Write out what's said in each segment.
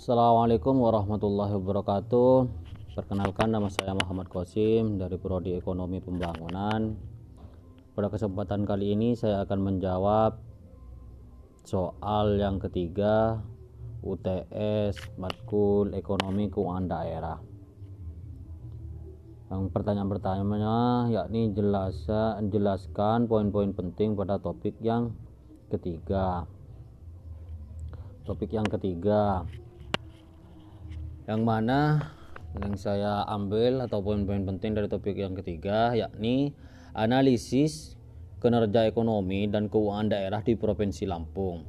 Assalamualaikum warahmatullahi wabarakatuh. Perkenalkan nama saya Muhammad Qasim dari Prodi Ekonomi Pembangunan. Pada kesempatan kali ini saya akan menjawab soal yang ketiga UTS Matkul Ekonomi Keuangan Daerah. Yang pertanyaan pertanyaannya yakni jelaskan jelaskan poin-poin penting pada topik yang ketiga. Topik yang ketiga yang mana yang saya ambil atau poin-poin penting dari topik yang ketiga yakni analisis kinerja ekonomi dan keuangan daerah di Provinsi Lampung.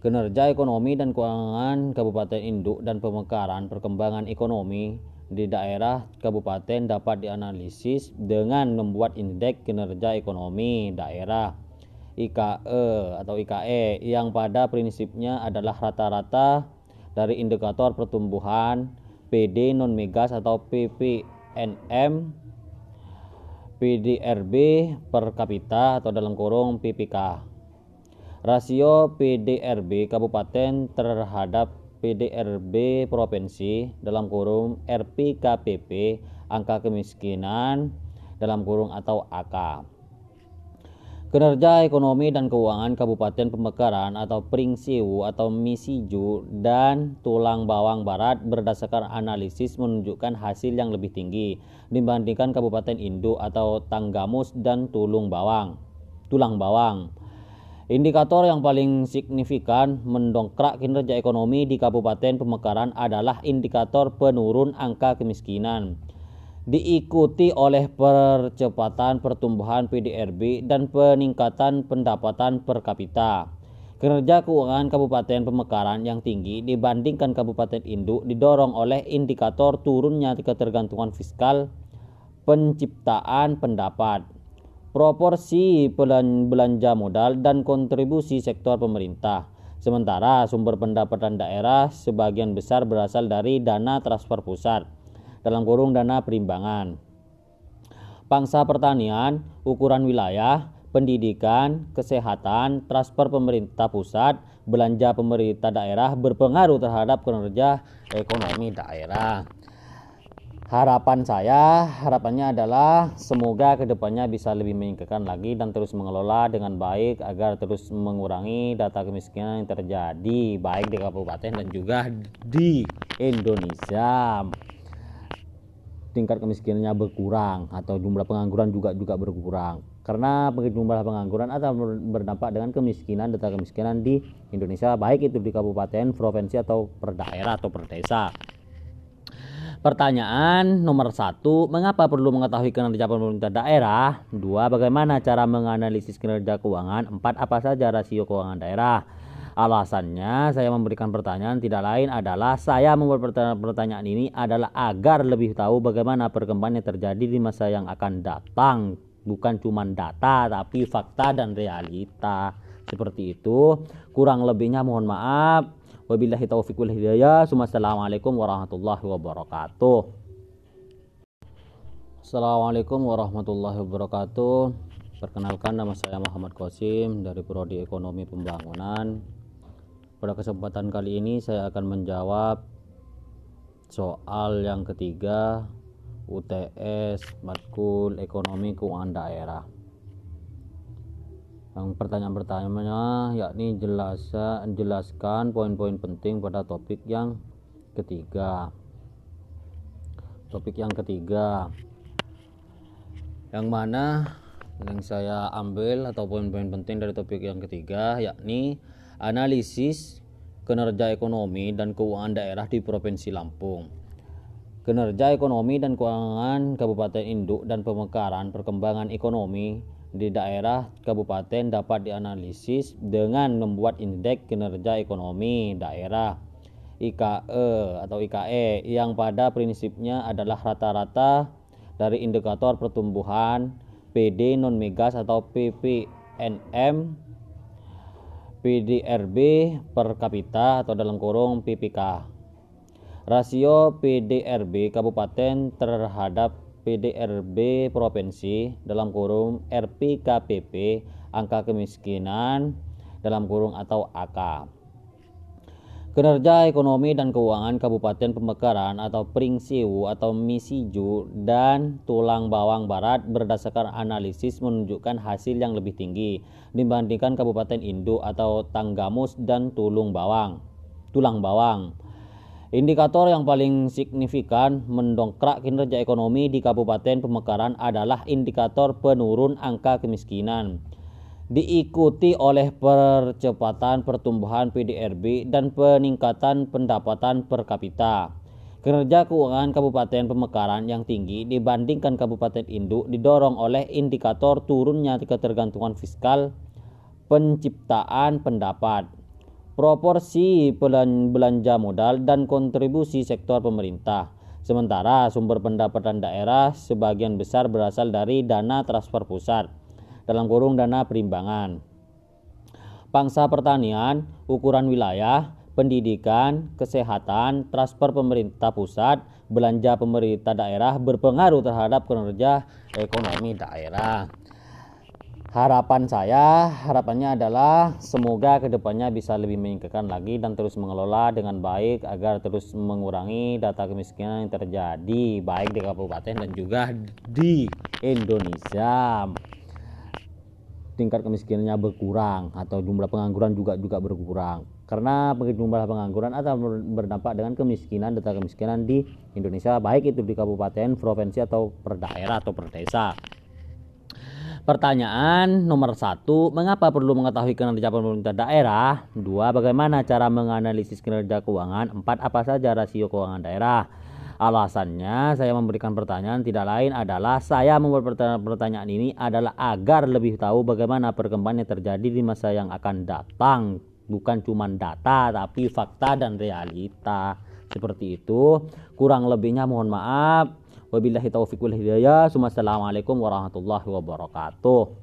Kinerja ekonomi dan keuangan Kabupaten Induk dan pemekaran perkembangan ekonomi di daerah kabupaten dapat dianalisis dengan membuat indeks kinerja ekonomi daerah IKE atau IKE yang pada prinsipnya adalah rata-rata dari indikator pertumbuhan PD non migas atau PPNM PDRB per kapita atau dalam kurung PPK. Rasio PDRB kabupaten terhadap PDRB provinsi dalam kurung RPKPP angka kemiskinan dalam kurung atau AK. Kinerja ekonomi dan keuangan Kabupaten Pemekaran atau Pringsiu atau Misiju dan Tulang Bawang Barat berdasarkan analisis menunjukkan hasil yang lebih tinggi dibandingkan Kabupaten Induk atau Tanggamus dan Tulung Bawang. Tulang Bawang. Indikator yang paling signifikan mendongkrak kinerja ekonomi di Kabupaten Pemekaran adalah indikator penurun angka kemiskinan diikuti oleh percepatan pertumbuhan PDRB dan peningkatan pendapatan per kapita. Kinerja keuangan Kabupaten Pemekaran yang tinggi dibandingkan Kabupaten Induk didorong oleh indikator turunnya ketergantungan fiskal penciptaan pendapat, proporsi belanja modal dan kontribusi sektor pemerintah. Sementara sumber pendapatan daerah sebagian besar berasal dari dana transfer pusat dalam kurung dana perimbangan. Pangsa pertanian, ukuran wilayah, pendidikan, kesehatan, transfer pemerintah pusat, belanja pemerintah daerah berpengaruh terhadap kinerja ekonomi daerah. Harapan saya, harapannya adalah semoga ke depannya bisa lebih meningkatkan lagi dan terus mengelola dengan baik agar terus mengurangi data kemiskinan yang terjadi baik di kabupaten dan juga di Indonesia tingkat kemiskinannya berkurang atau jumlah pengangguran juga juga berkurang karena jumlah pengangguran atau berdampak dengan kemiskinan data kemiskinan di Indonesia baik itu di kabupaten, provinsi atau per daerah atau per desa. Pertanyaan nomor satu, mengapa perlu mengetahui kinerja pemerintah daerah? Dua, bagaimana cara menganalisis kinerja keuangan? Empat, apa saja rasio keuangan daerah? Alasannya saya memberikan pertanyaan tidak lain adalah saya membuat pertanyaan ini adalah agar lebih tahu bagaimana perkembangan yang terjadi di masa yang akan datang. Bukan cuma data tapi fakta dan realita. Seperti itu. Kurang lebihnya mohon maaf. Wabillahi taufiq wal hidayah. Assalamualaikum warahmatullahi wabarakatuh. Assalamualaikum warahmatullahi wabarakatuh. Perkenalkan nama saya Muhammad Qasim dari Prodi Ekonomi Pembangunan pada kesempatan kali ini saya akan menjawab soal yang ketiga UTS Matkul Ekonomi Keuangan Daerah. Yang pertanyaan pertanyaannya yakni jelaskan jelaskan poin-poin penting pada topik yang ketiga. Topik yang ketiga yang mana yang saya ambil atau poin-poin penting dari topik yang ketiga yakni analisis kinerja ekonomi dan keuangan daerah di Provinsi Lampung. Kinerja ekonomi dan keuangan Kabupaten Induk dan pemekaran perkembangan ekonomi di daerah kabupaten dapat dianalisis dengan membuat indeks kinerja ekonomi daerah IKE atau IKE yang pada prinsipnya adalah rata-rata dari indikator pertumbuhan PD non migas atau PPNM PDRB per kapita atau dalam kurung PPK. Rasio PDRB kabupaten terhadap PDRB provinsi dalam kurung RPKPP angka kemiskinan dalam kurung atau AK. Kinerja ekonomi dan keuangan Kabupaten Pemekaran atau Pringsiu atau Misiju dan Tulang Bawang Barat berdasarkan analisis menunjukkan hasil yang lebih tinggi dibandingkan Kabupaten Induk atau Tanggamus dan Tulung Bawang. Tulang Bawang. Indikator yang paling signifikan mendongkrak kinerja ekonomi di Kabupaten Pemekaran adalah indikator penurun angka kemiskinan diikuti oleh percepatan pertumbuhan PDRB dan peningkatan pendapatan per kapita. Kinerja keuangan Kabupaten Pemekaran yang tinggi dibandingkan Kabupaten Induk didorong oleh indikator turunnya ketergantungan fiskal, penciptaan pendapat, proporsi belanja modal dan kontribusi sektor pemerintah. Sementara sumber pendapatan daerah sebagian besar berasal dari dana transfer pusat dalam kurung dana perimbangan. Pangsa pertanian, ukuran wilayah, pendidikan, kesehatan, transfer pemerintah pusat, belanja pemerintah daerah berpengaruh terhadap kinerja ekonomi daerah. Harapan saya, harapannya adalah semoga ke depannya bisa lebih meningkatkan lagi dan terus mengelola dengan baik agar terus mengurangi data kemiskinan yang terjadi baik di kabupaten dan juga di Indonesia tingkat kemiskinannya berkurang atau jumlah pengangguran juga juga berkurang karena jumlah pengangguran atau berdampak dengan kemiskinan data kemiskinan di Indonesia baik itu di kabupaten, provinsi atau per daerah atau per desa. Pertanyaan nomor satu, mengapa perlu mengetahui kinerja pemerintah daerah? Dua, bagaimana cara menganalisis kinerja keuangan? Empat, apa saja rasio keuangan daerah? Alasannya saya memberikan pertanyaan tidak lain adalah saya membuat pertanyaan ini adalah agar lebih tahu bagaimana perkembangan yang terjadi di masa yang akan datang. Bukan cuma data tapi fakta dan realita. Seperti itu. Kurang lebihnya mohon maaf. Wabillahi taufiq wal hidayah. Warahmatullahi wabarakatuh.